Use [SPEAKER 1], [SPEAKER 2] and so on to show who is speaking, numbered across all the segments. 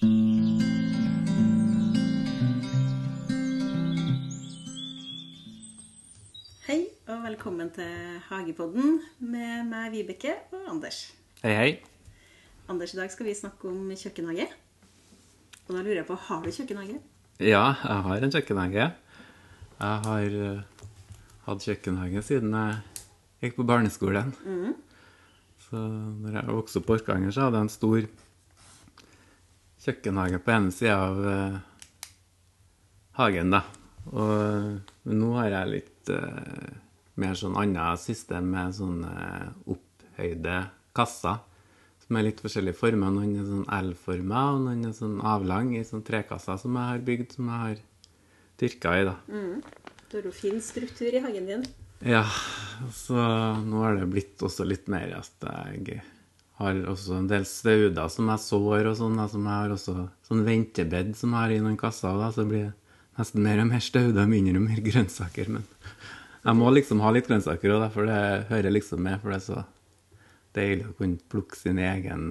[SPEAKER 1] Hei og velkommen til Hagepodden med meg, Vibeke og Anders.
[SPEAKER 2] Hei, hei.
[SPEAKER 1] Anders, i dag skal vi snakke om kjøkkenhage. Og da lurer jeg på, har du kjøkkenhage?
[SPEAKER 2] Ja, jeg har en kjøkkenhage. Jeg har eh, hatt kjøkkenhage siden jeg gikk på barneskolen. Så når jeg vokste opp på Orkanger, så hadde jeg en stor kjøkkenhage på ene sida av uh, hagen, da. Og men nå har jeg litt uh, mer sånn annet system med sånne opphøyde kasser. Som er litt forskjellige former. Noen er sånn L-forma, og noen er sånn avlang i sånn trekasser som jeg har bygd, som jeg har dyrka i, da.
[SPEAKER 1] Du har jo fin struktur i hagen din.
[SPEAKER 2] Ja, så nå har det blitt også litt mer at jeg har også en del stauder som jeg sår og sånn, som jeg har også sånn ventebed som jeg har i noen kasser, da, så blir det nesten mer og mer stauder, mindre og mer grønnsaker, men jeg må liksom ha litt grønnsaker òg, for det hører liksom med, for det er så deilig å kunne plukke sin egen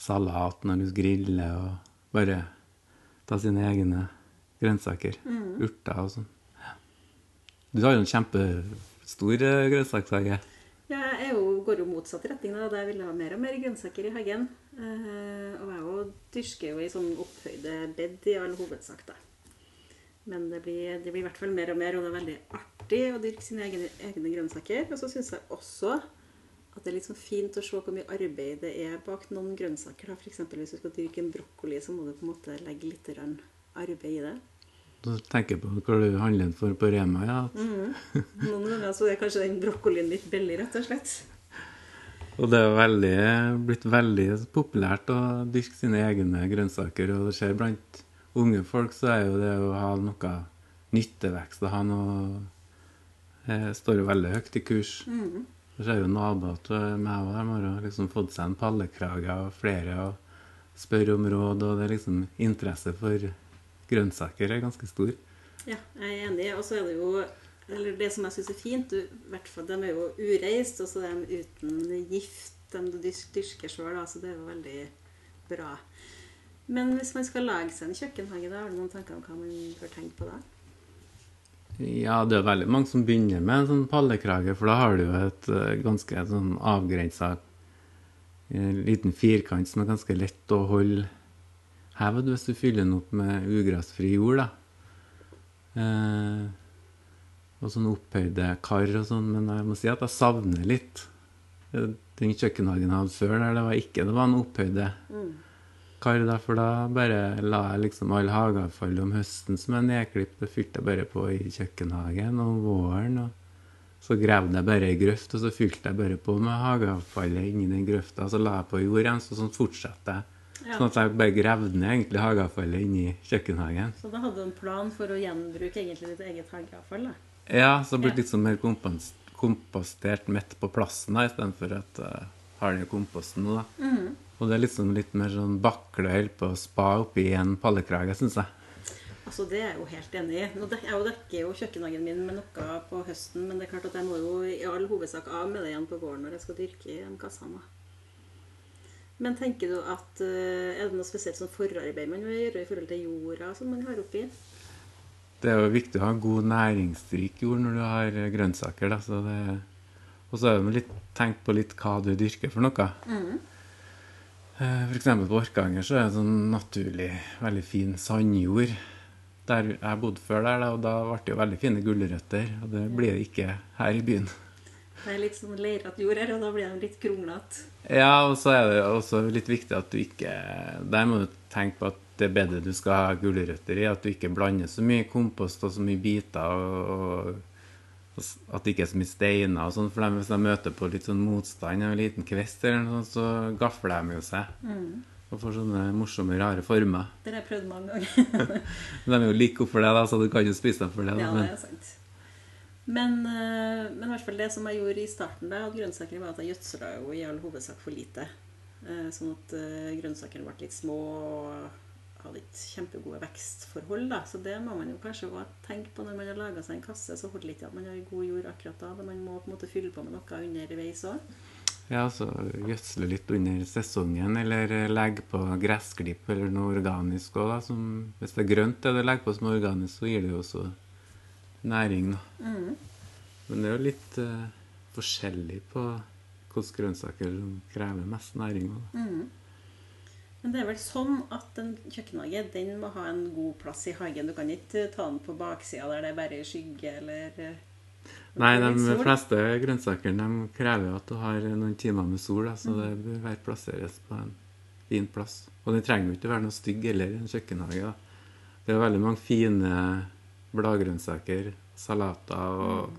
[SPEAKER 2] salat når du griller, og bare ta sine egne grønnsaker, urter og sånn. Du har jo en kjempestor eh, grønnsakshage.
[SPEAKER 1] Jeg jo, går jo motsatt retning da, jeg vil ha mer og mer grønnsaker i hagen. Eh, og jeg jo dyrker jo i sånn opphøyde bed i all hovedsak da. Men det blir, det blir i hvert fall mer og mer, og det er veldig artig å dyrke sine egne, egne grønnsaker. Og så synes jeg også at det er litt sånn fint å se hvor mye arbeid det er bak noen grønnsaker. da. Eksempel hvis du skal dyrke en brokkoli, så må du på en måte legge litt arbeid i det.
[SPEAKER 2] Du tenker på hva du handler for på Rema, ja. at-
[SPEAKER 1] Noen ganger så er kanskje den brokkolien litt billig, rett og slett.
[SPEAKER 2] Og det er veldig, blitt veldig populært å dyrke sine egne grønnsaker. Og det skjer blant unge folk, så er jo det å ha noe nyttevekst, å ha noe eh, står jo veldig høyt i kurs. Det ser jo naboer til meg òg. de har liksom fått seg en pallekrage og flere og spør om råd, og det er liksom interesse for grønnsaker er ganske stor.
[SPEAKER 1] Ja, jeg er enig. Og så er det jo eller det som jeg syns er fint, i hvert fall de er jo ureist, og så er de uten gift, de du dyrker sjøl, så det er jo veldig bra. Men hvis man skal lage seg en kjøkkenhage, da, har du noen tanker om hva man bør tenke på da?
[SPEAKER 2] Ja, det er veldig mange som begynner med en sånn pallekrage, for da har du jo et eh, ganske sånn avgrensa liten firkant som er ganske lett å holde hevet hvis du fyller den opp med ugressfri jord, da. Eh, og sånn opphøyde kar og sånn, men jeg må si at jeg savner litt eh, den kjøkkenhagen jeg hadde før, der det var ikke det var en opphøyde kar, da, for da bare la jeg liksom all hageavfall om høsten som er nedklipt, det fylte jeg bare på i kjøkkenhagen om våren. og så gravde jeg bare ei grøft, og så fylte jeg bare på med hageavfallet inni den grøfta. Så la jeg på jord igjen, så sånn fortsatte jeg.
[SPEAKER 1] Ja.
[SPEAKER 2] Sånn at jeg bare gravde ned egentlig hageavfallet inni kjøkkenhagen.
[SPEAKER 1] Så da hadde du en plan for å gjenbruke egentlig ditt eget hageavfall? da?
[SPEAKER 2] Ja, så det
[SPEAKER 1] Ja.
[SPEAKER 2] litt sånn mer kompos- kompostert midt på plassen da, istedenfor at jeg har det i komposten nå, da.
[SPEAKER 1] Mhm.
[SPEAKER 2] Og det er liksom litt mer sånn bakle å holde på å spa oppi en pallekrage, syns jeg.
[SPEAKER 1] Altså, Det er jeg jo helt enig i. Nå dek- Jeg dekker jo kjøkkenhagen min med noe på høsten, men det er klart at jeg må jo i all hovedsak av med det igjen på våren når jeg skal dyrke i de kassene. Men tenker du at eh, Er det noe spesielt sånn forarbeid man må gjøre i forhold til jorda som man har oppi?
[SPEAKER 2] Det er jo viktig å ha god næringsrik jord når du har eh, grønnsaker. Da, så det, og så er det litt, tenk på litt hva du dyrker for noe. Mm. For eksempel på Orkanger så er det sånn naturlig, veldig fin sandjord. Der jeg bodde før der, og da ble det jo veldig fine gulrøtter. Og det blir det ikke her i byen.
[SPEAKER 1] Det er litt sånn leirete jord her, og da blir de litt kronglete.
[SPEAKER 2] Ja, og så er det også litt viktig at du ikke Der må du tenke på at det bedre du skal ha gulrøtter i, at du ikke blander så mye kompost og så mye biter, og, og, at det ikke er så mye steiner og sånn, for hvis de møter på litt sånn motstand en liten kvist eller noe sånt, så gafler de jo seg. Og får sånne morsomme, rare former.
[SPEAKER 1] Det har jeg prøvd mange ganger.
[SPEAKER 2] Men de er jo like opp for det, da, så du kan jo spise dem for det. Da.
[SPEAKER 1] ja, det er sant. Men, eh, men i hvert fall det som jeg gjorde i starten da, at grønnsaker, var at jeg gjødsla jo i all hovedsak for lite. Eh, Sånn at eh, grønnsakene ble litt små og hadde ikke kjempegode vekstforhold. da, Så det må man jo kanskje tenke på når man har laga seg en kasse. Så holder det ikke at man har god jord akkurat da. Man må på en måte fylle på med noe underveis òg.
[SPEAKER 2] Ja, altså gjødsle litt under sesongen, eller legge på gressklipp eller noe organisk òg, da. Som, hvis det er grønt det du legger på som organisk, så gir det jo også næring.
[SPEAKER 1] Mm.
[SPEAKER 2] Men det er jo litt uh, forskjellig på hvilke grønnsaker som krever mest næring.
[SPEAKER 1] Mm. Men det er vel sånn at en kjøkkenhage den må ha en god plass i hagen. Du kan ikke ta den på baksida der det er bare skygge eller eh,
[SPEAKER 2] Nei, de fleste grønnsakene krever at du har noen timer med sol, da, så det bør være plasseres på en fin plass. Og den trenger jo ikke være noe stygg heller i en kjøkkenhage. da. Det er veldig mange fine bladgrønnsaker, salater og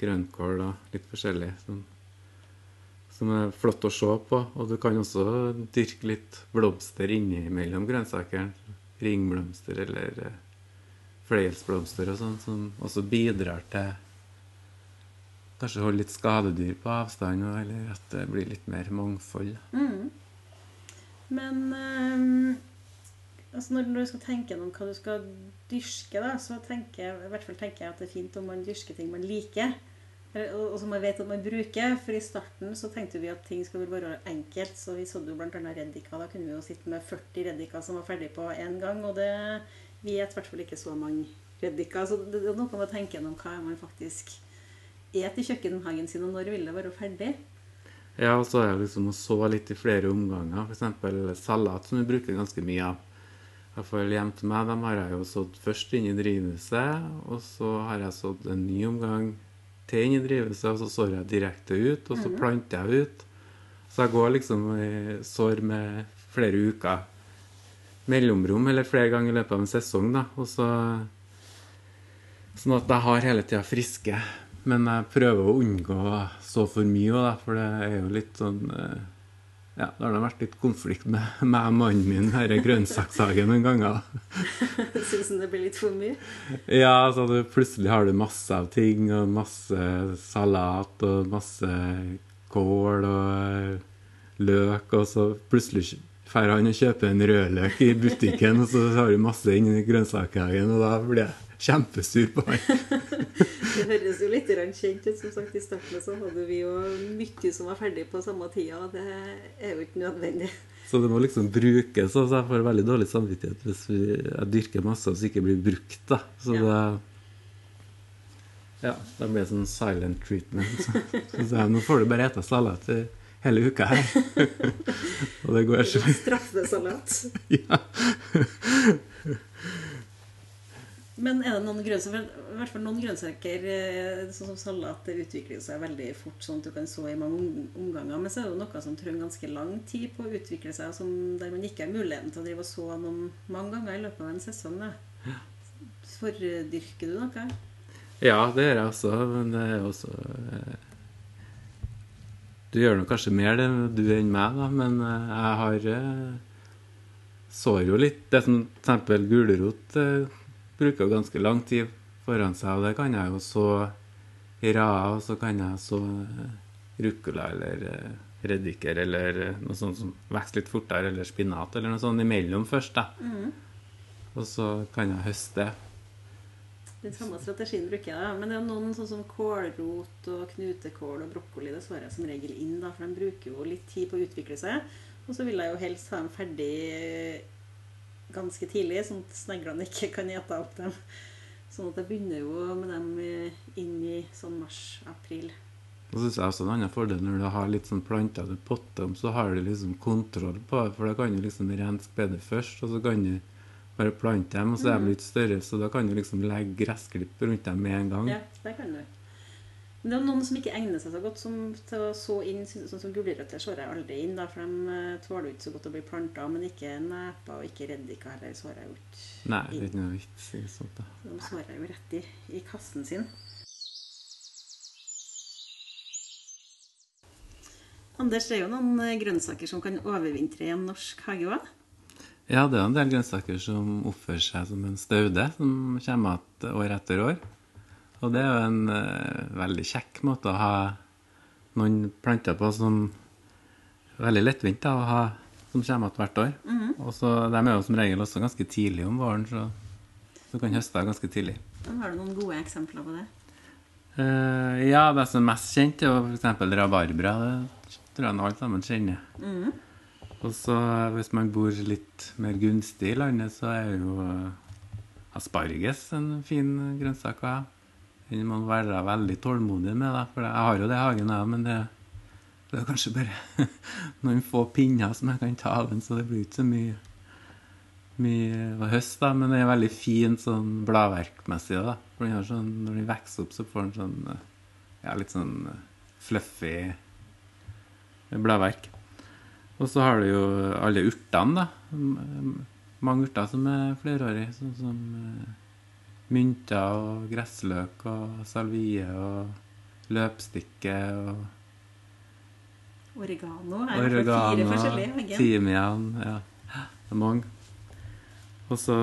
[SPEAKER 2] grønnkål og litt forskjellig som, som er flott å se på. Og du kan også dyrke litt blomster innimellom grønnsakene. Ringblomster eller eh, fløyelsblomster og sånn, som også bidrar til Kanskje holde litt skadedyr på avstand, eller at det blir litt mer mangfold.
[SPEAKER 1] Mm. Men ehm, altså når du skal tenke gjennom hva du skal dyrke, da, så tenker jeg, i hvert fall tenker jeg at det er fint om man dyrker ting man liker. Og som man vet at man bruker. For i starten så tenkte vi at ting skulle være enkelt. Så vi så jo bl.a. reddika. Da kunne vi jo sitte med 40 reddika som var ferdig på én gang. Og det, vi er i hvert fall ikke så mange reddika. Så det er noe med å tenke gjennom hva man faktisk et i kjøkkenhagen sin, og når vil det være ferdig.
[SPEAKER 2] Ja, og så er det liksom å så litt i flere omganger. F.eks. salat, som vi bruker ganske mye av. Hvert fall hjem til meg, dem har jeg jo sådd først inn i drivhuset, og så har jeg sådd en ny omgang til inn i drivhuset, og så sår jeg direkte ut, og så planter jeg ut. Så jeg går liksom i sår med flere uker mellomrom, eller flere ganger i løpet av en sesong, da. Og så Sånn at jeg har hele tida friske. Men jeg prøver å unngå så for mye òg, for det er jo litt sånn eh, Ja, det har da vært litt konflikt med meg og mannen min her i grønnsakshagen noen ganger.
[SPEAKER 1] Syns han det blir litt for mye?
[SPEAKER 2] Ja, så du, plutselig har du masse av ting, og masse salat og masse kål og løk, og så plutselig drar han og kjøper en rødløk i butikken, og så har du masse inni grønnsakhagen, og da blir jeg kjempesur på han.
[SPEAKER 1] Det høres jo litt kjent ut. Som sagt, I starten så hadde vi jo mye som var ferdig på samme tida. og Det er jo ikke nødvendig.
[SPEAKER 2] Så det må liksom brukes, så jeg får veldig dårlig samvittighet hvis vi, jeg dyrker masse og så ikke blir brukt. da. Så
[SPEAKER 1] Ja.
[SPEAKER 2] det Ja, da blir det sånn silent treatment. Så, så jeg nå får du bare ete salat hele uka her. og det går så
[SPEAKER 1] Straffesalat.
[SPEAKER 2] ja.
[SPEAKER 1] Men er det noen grønnsaker i hvert fall noen grønnsaker, eh, sånn som salat, utvikler seg veldig fort, sånn at du kan så i mange omganger. Men så er det noe som trenger ganske lang tid på å utvikle seg, som, der man ikke har muligheten til å drive og så noen mange ganger i løpet av en sesong. Da. Fordyrker du noe?
[SPEAKER 2] ja, det gjør jeg også, men det er også eh, Du gjør nok kanskje mer det du enn meg, da, men eh, jeg har eh, sår jo litt Det som for eksempel gulrot eh, bruker jo ganske lang tid foran seg, og det kan jeg jo så i rader, og så kan jeg så rucola, ruccola eller eh, reddiker eller eh, noe sånt som vokser litt fortere, eller spinat eller noe sånt imellom først, da. Og så kan jeg høste.
[SPEAKER 1] Den samme strategien bruker jeg. da. Men det er noen sånn som kålrot og knutekål og brokkoli. Det svarer jeg som regel inn, da, for de bruker jo litt tid på å utvikle seg. Og så vil jeg jo helst ha dem ferdig ganske tidlig, sånn at sneglene ikke kan ete opp dem. Sånn at jeg begynner jo med dem inn i sånn mars-april.
[SPEAKER 2] Og så synes jeg også en annen fordel når du har litt sånn planter du potter om, så har du liksom kontroll på det, for da kan du liksom renske bedre først, og så kan du bare plante dem, og så er de litt større, så da kan du liksom legge gressklipp rundt dem med en gang.
[SPEAKER 1] Ja, det kan du. Men det er noen som ikke egner seg så godt som, til å så inn, sånn som gulrøtter sår jeg aldri inn, da, for de eh, tåler ikke så godt å bli planta, men ikke neper og ikke reddiker heller sår jeg jo ikke
[SPEAKER 2] Nei, det er ikke noe vits i sånt da.
[SPEAKER 1] De sår jeg jo rett i, i kassen sin. Anders, det er jo noen eh, grønnsaker som kan overvintre i en norsk hage òg.
[SPEAKER 2] Ja, det er en del grønnsaker som oppfører seg som en staude, som kommer igjen år etter år. Og det er jo en uh, veldig kjekk måte å ha noen planter på som er veldig lettvint å ha, som kommer igjen hvert år. Og så De er jo som regel også ganske tidlig om våren, så du kan høste ganske tidlig.
[SPEAKER 1] Har du noen gode eksempler på det?
[SPEAKER 2] Uh, ja, det som er mest kjent, er jo f.eks. rabarbra. Det tror jeg alle sammen kjenner.
[SPEAKER 1] Mhm.
[SPEAKER 2] Og så hvis man bor litt mer gunstig i landet, så er jo eh, asparges en fin grønnsak å ha. Den må være veldig tålmodig med, da. For jeg har jo det i hagen, jeg, men det, det er kanskje bare noen få pinner som jeg kan ta av den, så det blir ikke så mye mye høst. da, men den er veldig fin sånn bladverkmessig. da. For den sånn, Når den vokser opp, så får den sånn ja, litt sånn eh, fluffy bladverk. Og så har du jo alle urtene, da. Mange urter som er flerårige, sånn som eh, mynter og gressløk og salvie og løpstikke og
[SPEAKER 1] Oregano er jo fire forskjellige.
[SPEAKER 2] Timian Ja, det er mange. Og så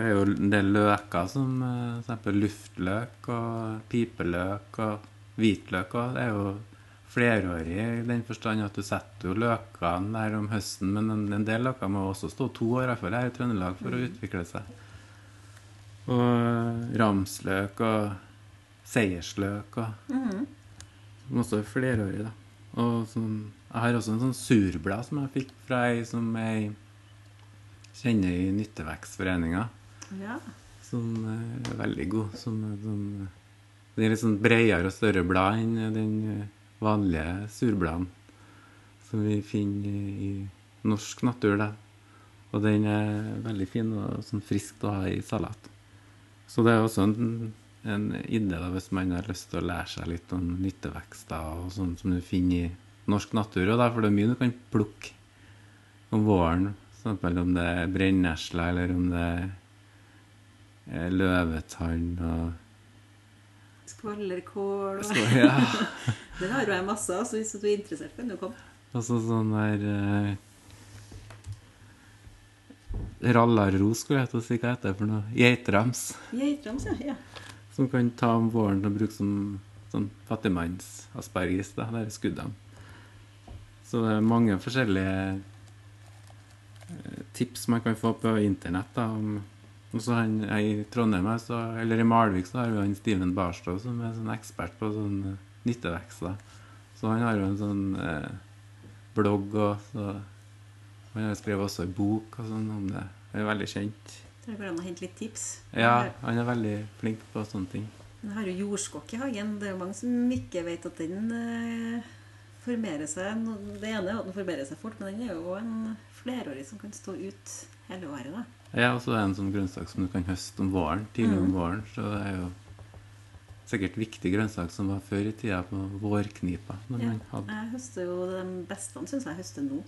[SPEAKER 2] er jo en del løker som f.eks. luftløk og pipeløk og hvitløk. Og det er jo flerårig i den forstand at du setter jo løkene der om høsten, men en, del løker må også stå to år, iallfall her i Trøndelag, for å utvikle seg. Og eh, ramsløk og seiersløk og
[SPEAKER 1] mm.
[SPEAKER 2] som også er flerårig, da. Og sånn, jeg har også en sånn surblad som jeg fikk fra ei som jeg kjenner i Nyttevekstforeninga,
[SPEAKER 1] Ja.
[SPEAKER 2] som er veldig god. Som, er sånn, det er litt sånn bredere og større blad enn den vanlige surbladen som vi finner i norsk natur. Da. Og den er veldig fin og sånn frisk å ha i salat. Så det er også en, en idé da, hvis man har lyst til å lære seg litt om nyttevekster og sånn som du finner i norsk natur. Og derfor for det er mye du kan plukke om våren. F.eks. om det er brennesle, eller om det er løvetann og
[SPEAKER 1] Skvallerkål og
[SPEAKER 2] så, ja.
[SPEAKER 1] Den har jo jeg masse av, så hvis du er interessert, kan du komme.
[SPEAKER 2] Og så sånn der Rallarros, skulle jeg til å si hva heter det for noe. Geitrams.
[SPEAKER 1] Geitrams, ja. ja.
[SPEAKER 2] Som kan ta om våren og bruke som sånn fattigmannsaspergis, da, er skuddene. Så det er mange forskjellige eh, tips man kan få på internett. da, om og så han, I Trondheim, så, eller i Malvik, så har vi han Steven Barstad, som er sånn ekspert på sånn eh, nyttevekster. Så han har jo en sånn eh, blogg, og så han har skrevet også en bok og sånn om det. Han er veldig kjent.
[SPEAKER 1] Så det går an å hente litt tips.
[SPEAKER 2] Ja, han er veldig flink på sånne ting.
[SPEAKER 1] han har jo jordskokk i hagen. Det er jo mange som ikke vet at den eh, formerer seg. Det ene er at den formerer seg fort, men den er jo en flerårig som kan stå ut hele året. da.
[SPEAKER 2] Ja, og så er det en sånn grønnsak som du kan høste om våren, tidlig om
[SPEAKER 1] Mm.
[SPEAKER 2] våren. Så det er jo sikkert viktig grønnsak som var før i tida på vårknipa. Når
[SPEAKER 1] Ja.
[SPEAKER 2] man hadde.
[SPEAKER 1] Jeg høster jo de beste, syns jeg høster nå.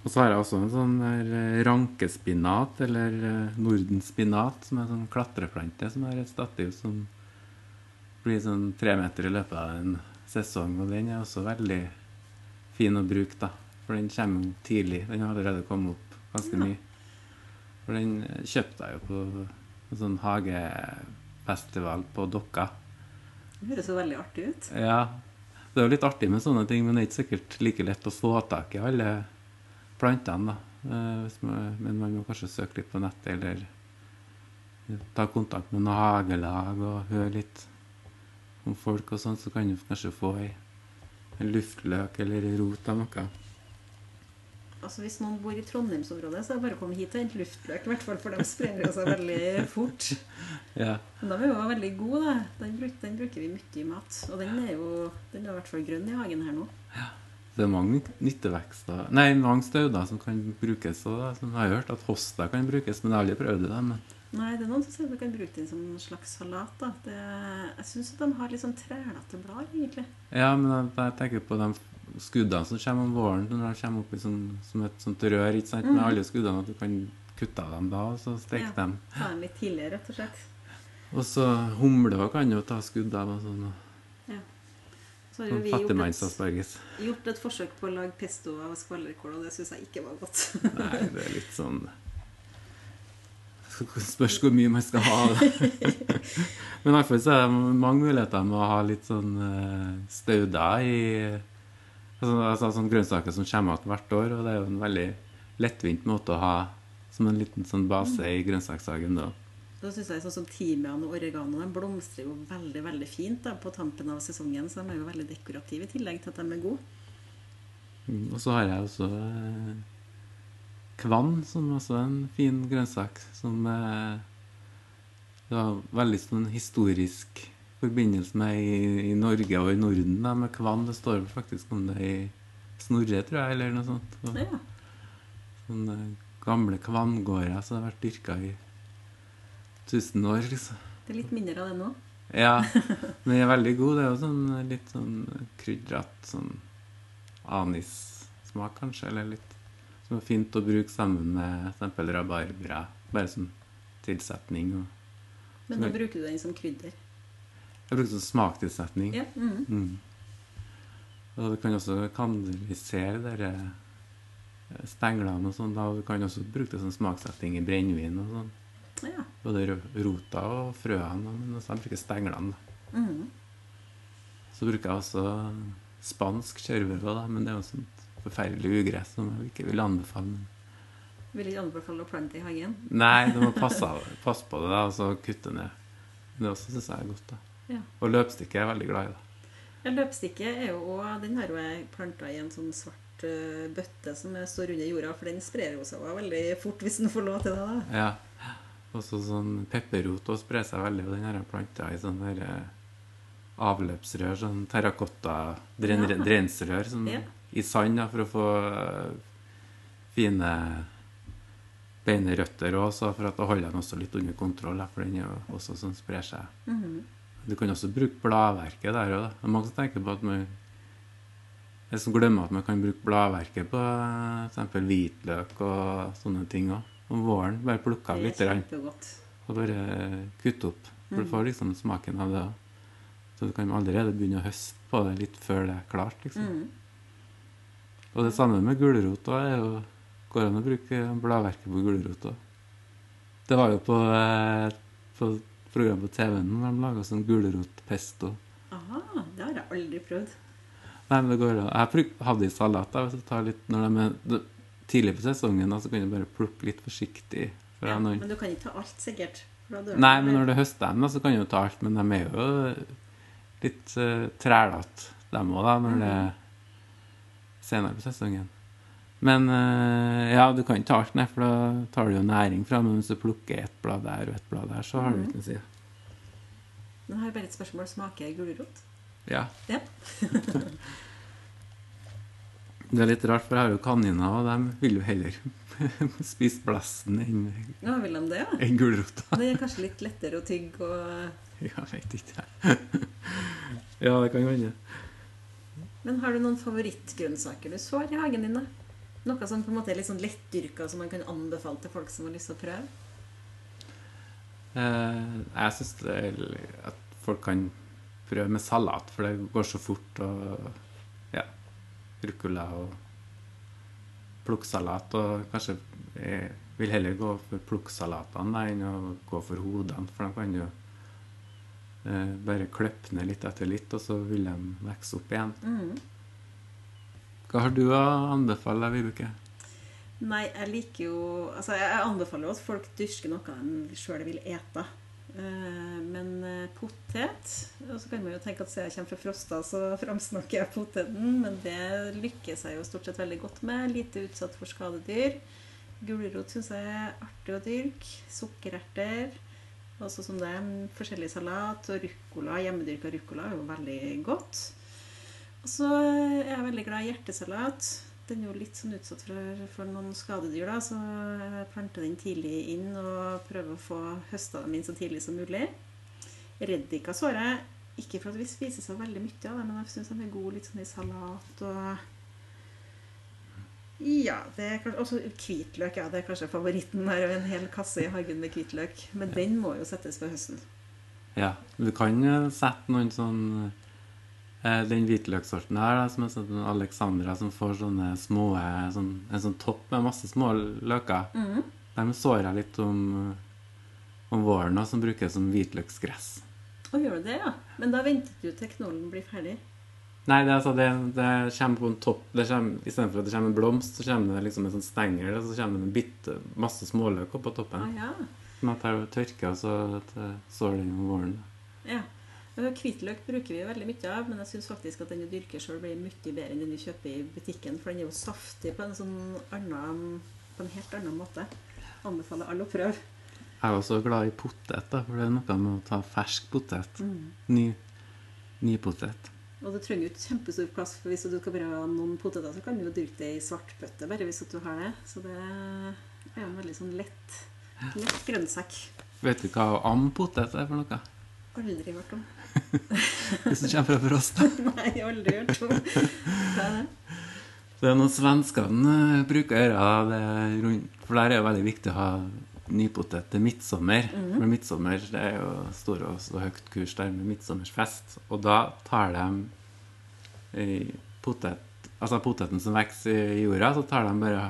[SPEAKER 2] Og så har jeg også en sånn eh, rankespinat, eller eh, nordenspinat, som er en sånn klatreplante som har et stativ som blir sånn tre meter i løpet av en sesong. Og den er også veldig fin å bruke, da. For den kommer tidlig. Den har allerede kommet opp ganske
[SPEAKER 1] Ja.
[SPEAKER 2] mye. For den eh, kjøpte jeg jo på en sånn hagefestival på Dokka.
[SPEAKER 1] Det høres jo veldig artig ut.
[SPEAKER 2] Ja, det er jo litt artig med sånne ting, men det er ikke sikkert like lett å få tak i alle plantene. da. Eh, hvis man- Men man må kanskje søke litt på nettet, eller ta kontakt med noen hagelag og høre litt om folk og sånn, så kan du kanskje få ei, en luftløk eller rot av noe.
[SPEAKER 1] Altså Hvis noen bor i Trondheimsområdet, så er det bare å komme hit og hente luftløk. I hvert fall, for de sprer seg veldig fort.
[SPEAKER 2] Ja.
[SPEAKER 1] Men de er jo veldig gode. da. Den, bruk, den bruker vi mye i mat. Og den er jo den er i hvert fall grønn i hagen her nå.
[SPEAKER 2] Det er mange nyttevekster Nei, mange stauder som kan brukes. Og da, som jeg har hørt at hosta kan brukes, men jeg har aldri prøvd det. Men
[SPEAKER 1] Nei, det er noen som sier at vi kan bruke den som en slags salat. da. Det, jeg syns de har litt sånn trælete blad, egentlig.
[SPEAKER 2] Ja, men jeg, jeg tenker på de skuddene som kommer om våren, når de kommer opp i sånn, som et sånt rør ikke sant, med
[SPEAKER 1] Mhm.
[SPEAKER 2] alle skuddene, at du kan kutte dem da, og så steke
[SPEAKER 1] Ja.
[SPEAKER 2] dem.
[SPEAKER 1] Ta dem litt tidligere, rett og slett.
[SPEAKER 2] Og så humler kan jo ta skudd av og sånn, og
[SPEAKER 1] Så har jo
[SPEAKER 2] sånn
[SPEAKER 1] vi gjort gjort et forsøk på å lage pesto av skvallerkål, og det syns jeg ikke var godt.
[SPEAKER 2] Nei, det er litt sånn Spørs hvor mye man skal ha. Men i hvert fall så er det mange muligheter med å ha litt sånn eh, stauder i altså, altså sånn grønnsaker som kommer igjen hvert år, og det er jo en veldig lettvint måte å ha som en liten sånn base i grønnsakshagen. da.
[SPEAKER 1] Da synes jeg sånn som Timian og oregano de blomstrer jo veldig veldig fint da, på tampen av sesongen. Så de er jo veldig dekorative i tillegg til at de er gode.
[SPEAKER 2] Mm, Og så har jeg også eh, kvann, som også er en fin grønnsak. Som eh, det var veldig sånn historisk forbindelse med i, i Norge og i Norden. Da, med kvann. Det står faktisk om det i Snorre, tror jeg, eller noe sånt. Og,
[SPEAKER 1] Ja.
[SPEAKER 2] sånne gamle kvanngårder som har vært dyrka i tusen år, liksom.
[SPEAKER 1] Det er litt mindre av det nå.
[SPEAKER 2] Ja, men de er veldig god. Det er jo sånn litt sånn krydret, sånn anissmak, kanskje, eller litt som er fint å bruke sammen med f.eks. rabarbra, bare som tilsetning. Og
[SPEAKER 1] Men da bruker du den som krydder.
[SPEAKER 2] jeg bruker som smaktilsetning.
[SPEAKER 1] Ja. mhm.
[SPEAKER 2] Mm. Og du kan også kanalisere dere stenglene og sånn. Du kan også bruke det som smaksetting i brennevin og sånn.
[SPEAKER 1] Ja.
[SPEAKER 2] Både rota og frøene, men også de bruker stenglene.
[SPEAKER 1] Mhm.
[SPEAKER 2] Så bruker jeg også spansk kjørvel, men det er jo sånt forferdelig ugress som jeg ikke vil anbefale.
[SPEAKER 1] Vil ikke anbefale å plante i hagen.
[SPEAKER 2] Nei, du må passe, passe på det da, og så kutte ned. Men det også syns jeg er godt. da.
[SPEAKER 1] Ja.
[SPEAKER 2] Og løpstikke er jeg veldig glad i. da.
[SPEAKER 1] Ja, løpstikke er jo også, den har jo jeg planta i en sånn svart eh, bøtte som står under jorda, for den sprer jo seg veldig fort hvis den får lov til det. da.
[SPEAKER 2] Ja. Også sånn pepperrot og sprer seg veldig, og den har jeg planta i sånn der eh, avløpsrør, sånn terrakotta dren,
[SPEAKER 1] Ja.
[SPEAKER 2] drensrør sånn,
[SPEAKER 1] Ja.
[SPEAKER 2] i sand da, for å få eh, fine beine røtter også, for at da holder den også litt under kontroll, for den er også sånn sprer seg.
[SPEAKER 1] Mhm.
[SPEAKER 2] Du kan også bruke bladverket der òg. Mange som tenker på at man Jeg som glemmer at man kan bruke bladverket på f.eks. hvitløk og sånne ting òg. Om våren. Bare plukke av
[SPEAKER 1] Det
[SPEAKER 2] litt og bare kutte opp. For du
[SPEAKER 1] Mm.
[SPEAKER 2] får liksom smaken av det. Så du kan allerede begynne å høste på det litt før det er klart. liksom.
[SPEAKER 1] Mm.
[SPEAKER 2] Og det samme med gulrot. er Går an å bruke bladverket på gulrot òg. Det var jo på, eh, på program på TV-en når de laga sånn gulrotpesto.
[SPEAKER 1] Aha, det har jeg aldri prøvd.
[SPEAKER 2] Nei, men det går an. Jeg hadde i salat. da, hvis du tar litt når de er det- tidlig på sesongen, da, så kan du bare plukke litt forsiktig.
[SPEAKER 1] Ja, men du kan ikke ta alt, sikkert.
[SPEAKER 2] Nei, men når det høster dem, da, så kan du ta alt. Men de er jo litt uh, trælete, dem òg, da, når det er senere på sesongen. Men uh, ja, du kan ikke ta alt, nei, for da tar du jo næring fra Men hvis du plukker ett blad der og ett blad der, så har du ikke noe å si.
[SPEAKER 1] Jeg har bare et spørsmål. Smaker gulrot?
[SPEAKER 2] Ja.
[SPEAKER 1] Ja.
[SPEAKER 2] Det er litt rart, for jeg har jo kaniner, og de vil jo heller spise blassen enn
[SPEAKER 1] Ja, vil de det, ja?
[SPEAKER 2] En gulrota.
[SPEAKER 1] Det er kanskje litt lettere å tygge og
[SPEAKER 2] Jeg vet ikke. jeg. ja, det kan hende.
[SPEAKER 1] Men har du noen favorittgrønnsaker du sår i hagen din? da? Noe som på en måte er litt sånn lettdyrka, som man kan anbefale til folk som har lyst til å prøve?
[SPEAKER 2] Eh, jeg syns at folk kan prøve med salat, for det går så fort. Og ja, ruccola og plukksalat. Og kanskje jeg vil heller gå for plukksalatene enn å gå for hodene, for de kan jo eh, bare klippe ned litt etter litt, og så vil de vokse opp igjen.
[SPEAKER 1] Mm.
[SPEAKER 2] Hva har du å anbefale, Vibeke?
[SPEAKER 1] Nei, jeg liker jo Altså, jeg anbefaler jo at folk dyrker noe de sjøl vil ete. Eh, Men eh, potet Og så kan man jo tenke at siden jeg kommer fra Frosta, så framsnakker jeg poteten. Men det lykkes jeg jo stort sett veldig godt med. Lite utsatt for skadedyr. Gulrot syns jeg er artig å dyrke. Sukkererter. Også som det forskjellig salat. Og ruccola. Hjemmedyrka ruccola er jo veldig godt. Og så er jeg veldig glad i hjertesalat. Den er jo litt sånn utsatt for, for noen skadedyr, da, så jeg planter den tidlig inn og prøver å få høsta dem inn så tidlig som mulig. Reddika sårer jeg ikke for at vi spiser så veldig mye av det, men jeg syns de er gode litt sånn i salat og Ja. det er kanskje, Også hvitløk. ja, Det er kanskje favoritten her. En hel kasse i hagen med hvitløk. Men den må jo settes for høsten.
[SPEAKER 2] Ja, du kan eh, sette noen sånn eh, Den hvitløkssorten her, da, som er sånn Alexandra, som får sånne små eh, sånn, En sånn topp med masse små løker.
[SPEAKER 1] Mm.
[SPEAKER 2] De sår jeg litt om, om våren, og som brukes som hvitløksgress.
[SPEAKER 1] Og gjør du det, ja? Men da venter du til knollen blir ferdig.
[SPEAKER 2] Nei, det, altså, det, det kommer på en topp det kommer, Istedenfor at det kommer en blomst, så kommer det liksom en sånn stengel, og så kommer det en bitte masse småløk oppå
[SPEAKER 1] Ah,
[SPEAKER 2] toppen.
[SPEAKER 1] ja.
[SPEAKER 2] Som at og tørker, og så jeg sår den om våren.
[SPEAKER 1] Ja, Hvitløk bruker vi veldig mye av, men jeg syns faktisk at den du dyrker sjøl, blir mye bedre enn den du kjøper i butikken. For den er jo saftig på en, sånn annen, på en helt annen måte. Anbefaler alle å prøve.
[SPEAKER 2] Jeg er også glad i potet, da, for det er noe med å ta fersk potet. Ny, ny potet.
[SPEAKER 1] Og du trenger jo ikke kjempestor plass, for hvis du skal bare ha noen poteter, så kan du jo dyrke det i svartbøtte, bare hvis du har det. Så det er en veldig sånn lett, lett grønnsak.
[SPEAKER 2] Vet du hva ampotet er for noe?
[SPEAKER 1] Aldri hørt om.
[SPEAKER 2] Hvis du kommer fra Frosta.
[SPEAKER 1] Nei, aldri. Hva er det?
[SPEAKER 2] Det er noe svenskene eh, bruker å gjøre. Det rundt, for der er det veldig viktig å ha nypotet til midtsommer. For midtsommer det er jo stor og så høyt kurs der med midtsommersfest. Og da tar de potet, altså poteten som vokser i jorda, så tar de bare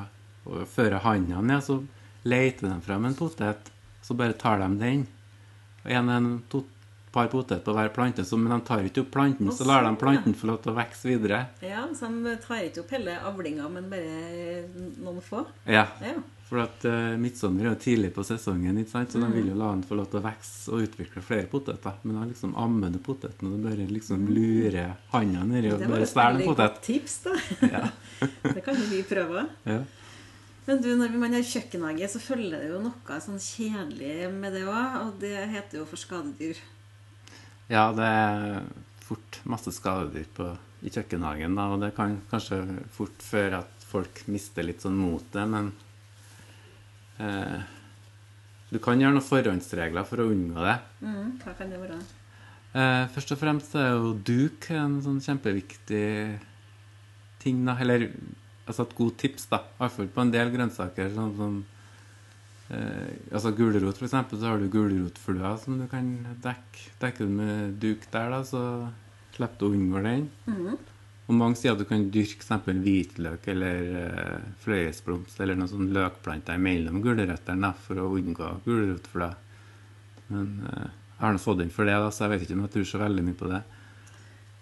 [SPEAKER 2] og fører hånda ned, så leter de frem en potet. Så bare tar de den. Og en, en to, par potet på hver plante, så, men de tar ikke opp planten, så lar de
[SPEAKER 1] sånn,
[SPEAKER 2] planten få lov til å vokse videre.
[SPEAKER 1] Ja, så de tar ikke opp hele avlinga, men bare noen få?
[SPEAKER 2] Ja,
[SPEAKER 1] Ja.
[SPEAKER 2] For at uh, midtsommer er jo tidlig på sesongen, ikke sant? så de vil jo la den få lov til å vokse og utvikle flere poteter. Men da liksom ammer du poteten, og du bare liksom lurer handa nedi og
[SPEAKER 1] Det var
[SPEAKER 2] bare
[SPEAKER 1] et
[SPEAKER 2] svelger en
[SPEAKER 1] veldig
[SPEAKER 2] potet.
[SPEAKER 1] godt tips, da.
[SPEAKER 2] Ja.
[SPEAKER 1] Det kan jo vi prøve.
[SPEAKER 2] Ja.
[SPEAKER 1] Men du, når man har kjøkkenhage, så følger det jo noe sånn kjedelig med det òg. Og det heter jo for skadedyr.
[SPEAKER 2] Ja, det er fort masse skadedyr på, i kjøkkenhagen, da, og det kan kanskje fort føre at folk mister litt sånn motet, men eh, du kan gjøre noen forhåndsregler for å unngå det.
[SPEAKER 1] Mm, hva kan det være?
[SPEAKER 2] Eh, først og fremst er jo duk en sånn kjempeviktig ting, da. Eller altså et godt tips, da. I hvert fall på en del grønnsaker. Sånn som eh, altså gulrot, eksempel, så har du gulrotflua som du kan dekke. Dekker du med duk der, da, så slipper du å unngå den.
[SPEAKER 1] Mhm.
[SPEAKER 2] Og mange sier at du kan dyrke f.eks. hvitløk eller eh, fløyelsblomst eller noen sånn løkplanter mellom gulrøttene for å unngå gulrotflua. Men eh, jeg har nå fått inn for det, da, så jeg vet ikke om jeg tror så veldig mye på det.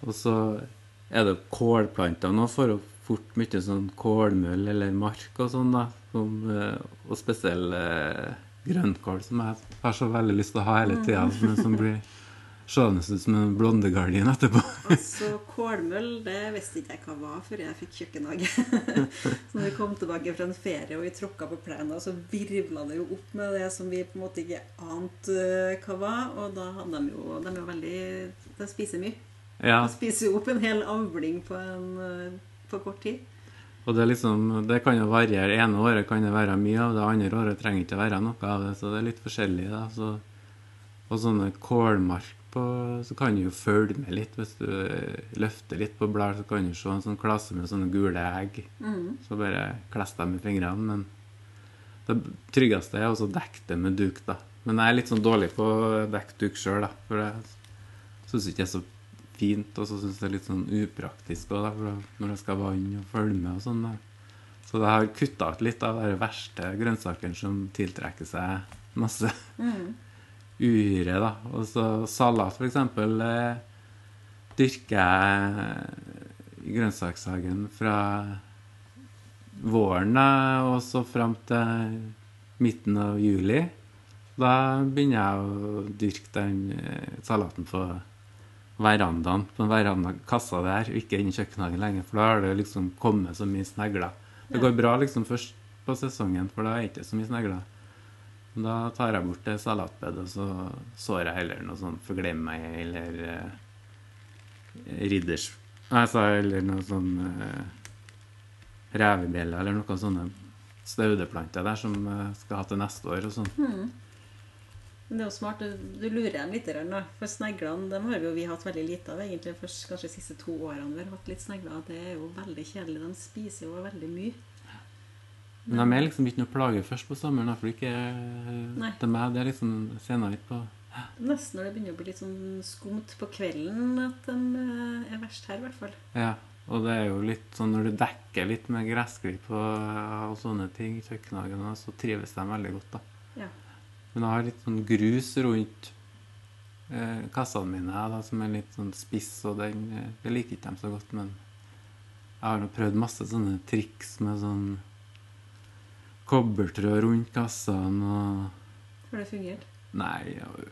[SPEAKER 2] Og så er det kålplanter nå for å fort mye sånn kålmøll eller mark og sånn, da. Som, eh, og spesiell eh, grønnkål, som jeg har så veldig lyst til å ha hele tida, men som blir seende ut som en blondegardin etterpå.
[SPEAKER 1] Altså, kålmøll det visste ikke jeg hva var før jeg fikk kjøkkenhage. så når vi kom tilbake fra en ferie og vi tråkka på plenen, så virvla det jo opp med det som vi på en måte ikke ante eh, hva var. Og da hadde de jo De er jo veldig De spiser mye.
[SPEAKER 2] Ja,
[SPEAKER 1] De spiser jo opp en hel avling på, en, eh, på kort tid.
[SPEAKER 2] og det, liksom, det kan jo variere. ene året kan det være mye av det, andre året trenger ikke være noe av det. Så det er litt forskjellig. da. Så, og sånne kålmark på, så kan du jo følge med litt. Hvis du eh, løfter litt på blær så kan du se en sånn klasse med sånne gule egg.
[SPEAKER 1] Mm.
[SPEAKER 2] Så bare kless dem i fingrene. Men det tryggeste er å dekke det med duk, da. Men jeg er litt sånn dårlig på å dekke duk sjøl, da. For jeg syns ikke det er så fint, og så syns jeg det er litt sånn upraktisk da, når jeg skal vanne og følge med og sånn. der. Så jeg har kutta ut litt av de verste grønnsakene som tiltrekker seg masse
[SPEAKER 1] Mm.
[SPEAKER 2] uhyre, da. Og så salat, eksempel, eh, dyrker jeg i grønnsakshagen fra våren og så fram til midten av juli. Da begynner jeg å dyrke den eh, salaten på verandaen, på en verandakassa der, og ikke inn i kjøkkenhagen lenger, for da har det liksom kommet så mye snegler. Det går bra liksom først på sesongen, for da er det ikke så mye snegler. Men Da tar jeg bort det salatbedet, og så sår jeg heller noe sånn forglemmei eller eh, ridders... Nei, sa eller noe sånn eh, revebjelle eller noe sånne staudeplanter der som eh, skal ha til neste år og sånn.
[SPEAKER 1] Men det er jo smart. Du, du lurer dem litt. Da. For sneglene dem har vi jo vi hatt veldig lite av egentlig. Først kanskje de siste to årene vi har hatt litt snegler. Det er jo veldig kjedelig. De spiser jo veldig mye.
[SPEAKER 2] Men de er liksom ikke noe plage først på sommeren, for ikke
[SPEAKER 1] Nei.
[SPEAKER 2] til meg. Det er liksom senere på
[SPEAKER 1] Nesten når det begynner å bli litt sånn skumt på kvelden at de eh, er verst her, i hvert fall.
[SPEAKER 2] Ja. Og det er jo litt sånn når du dekker litt med gressklipp og, og sånne ting i kjøkkenhagen, så trives de veldig godt, da.
[SPEAKER 1] Ja.
[SPEAKER 2] Men jeg har litt sånn grus rundt eh, kassene mine da, som er litt sånn spiss, og den, eh, det liker ikke dem så godt. Men jeg har nå prøvd masse sånne triks med sånn kobbertråd rundt kassene og
[SPEAKER 1] Har det fungert?
[SPEAKER 2] Nei, jeg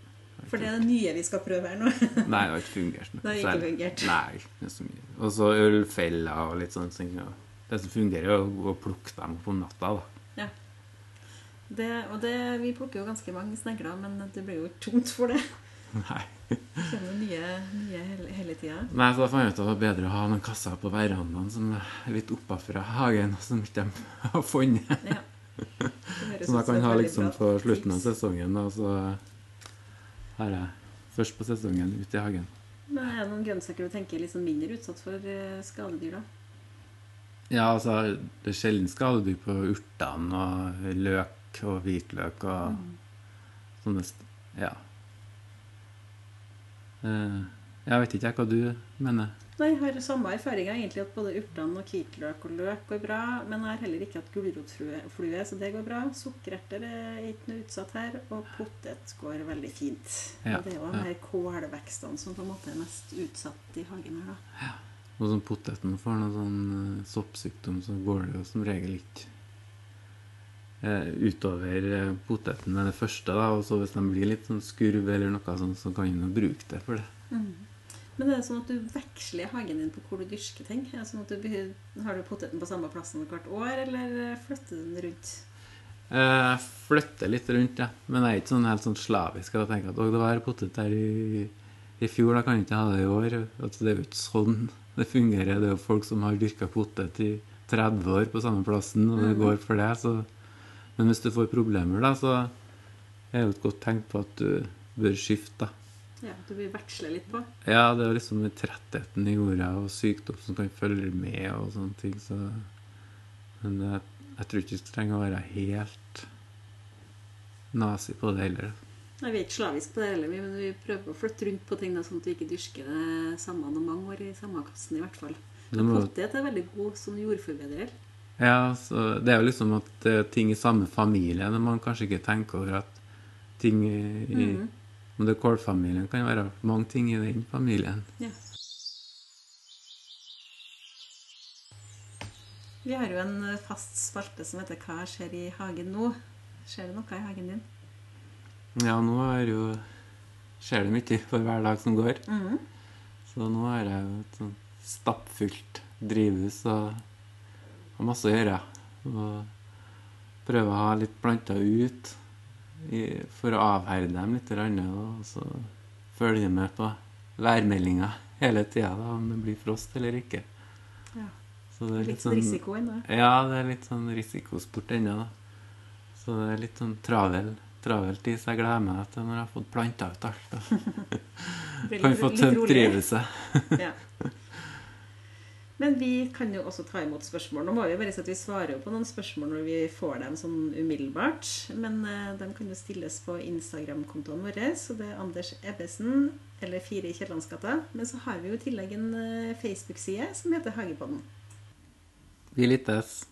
[SPEAKER 1] For det er det nye vi skal prøve her nå.
[SPEAKER 2] Nei, det har ikke fungert. noe
[SPEAKER 1] Det har ikke fungert.
[SPEAKER 2] Nei, er så mye. Og så ølfeller og litt sånne ting. Det som fungerer, er å plukke dem opp om natta, da.
[SPEAKER 1] Det, og det, vi plukker jo ganske mange snegler, men det blir jo ikke tomt for det.
[SPEAKER 2] Nei.
[SPEAKER 1] Det kommer nye, nye hele, hele tida.
[SPEAKER 2] Nei, så da fant jeg ut at det var bedre å ha noen kasser på verandaen som er litt oppafra hagen, som ikke de har funnet.
[SPEAKER 1] Ja.
[SPEAKER 2] Som jeg kan ha liksom på slutten av sesongen, og så har jeg først på sesongen ute i hagen.
[SPEAKER 1] Men er det noen grønnsaker du tenker er sånn mindre utsatt for eh, skadedyr, da?
[SPEAKER 2] Ja, altså, det er sjelden skadedyr på urtene og løk og hvitløk og
[SPEAKER 1] Mm.
[SPEAKER 2] sånne Ja. Eh, Jeg vet ikke hva du mener.
[SPEAKER 1] Nei, jeg har samme erfaring egentlig at både urtene og hvitløk og løk går bra. Men jeg har heller ikke hatt gulrotflue, så det går bra. Sukkererter er ikke noe utsatt her. Og potet går veldig fint.
[SPEAKER 2] Ja,
[SPEAKER 1] og det er jo
[SPEAKER 2] ja.
[SPEAKER 1] de her kålvekstene som på en måte er mest utsatt i hagen her, da.
[SPEAKER 2] Og som poteten får noen sånn eh, soppsykdom, så går det jo som regel ikke utover eh, poteten med det første. da, Og så hvis de blir litt sånn skurv eller noe sånt, så kan du bruke det for det.
[SPEAKER 1] Men er det er sånn at du veksler hagen din på hvor du dyrker ting? Er det sånn at du Har du poteten på samme plassen hvert år, eller flytter du den rundt?
[SPEAKER 2] Eh, Jeg flytter litt rundt, ja. men jeg er ikke sånn helt sånn slavisk. Jeg tenker at det var potet der i, i fjor, da kan jeg ikke ha det i år. Altså, det er jo ikke sånn det fungerer. Det er jo folk som har dyrka potet i 30 år på samme plassen, og det går for det. Så. Men hvis du får problemer, da, så er det jo et godt tegn på at du bør skifte. da.
[SPEAKER 1] Ja, du vil veksle litt på?
[SPEAKER 2] Ja, det er liksom trettheten i jorda og sykdom som kan følge med og sånne ting. Så. Men jeg, jeg tror ikke du trenger å være helt nazi på det heller.
[SPEAKER 1] Nei, Vi er ikke slavisk på det heller, men vi prøver å flytte rundt på ting da, sånn at vi ikke dyrker det samme noen mange år i samme kassen i hvert fall. Men potet er veldig god som jordforbedrer.
[SPEAKER 2] Ja, så det er jo liksom at det er ting i samme familie når man kanskje ikke tenker over at ting i,
[SPEAKER 1] Mhm.
[SPEAKER 2] Om det er kålfamilien, kan være mange ting i den familien.
[SPEAKER 1] Ja. Vi har jo en eh, fast spalte som heter 'Hva skjer i hagen nå?' Skjer det noe i hagen din?
[SPEAKER 2] Ja, nå er jo skjer det mye for hver dag som går.
[SPEAKER 1] Mm.
[SPEAKER 2] Så nå har jeg jo et sånn stappfullt drivhus og har masse å gjøre. Og prøver å ha litt planter ut i, for å avherde dem litt. Og så følge med på værmeldinga hele tida, om det blir frost eller ikke.
[SPEAKER 1] Ja.
[SPEAKER 2] Så det er
[SPEAKER 1] Litt risiko ennå.
[SPEAKER 2] Ja, det er litt sånn risikosport ennå. Så det er litt sånn travel, travelt tid, så jeg gleder meg til når jeg har fått planta ut alt. Kan
[SPEAKER 1] litt-
[SPEAKER 2] få
[SPEAKER 1] litt
[SPEAKER 2] tømt drivhuset.
[SPEAKER 1] Ja. Men vi kan jo også ta imot spørsmål. Nå må vi bare si at vi svarer jo på noen spørsmål når vi får dem sånn umiddelbart. Men eh, de kan jo stilles på Instagram-kontoen vår. Så det er Anders Ebbesen eller 4 i Kiellandsgata. Men så har vi jo i tillegg en eh, Facebook-side som heter Hagepodden.
[SPEAKER 2] Vi lyttes.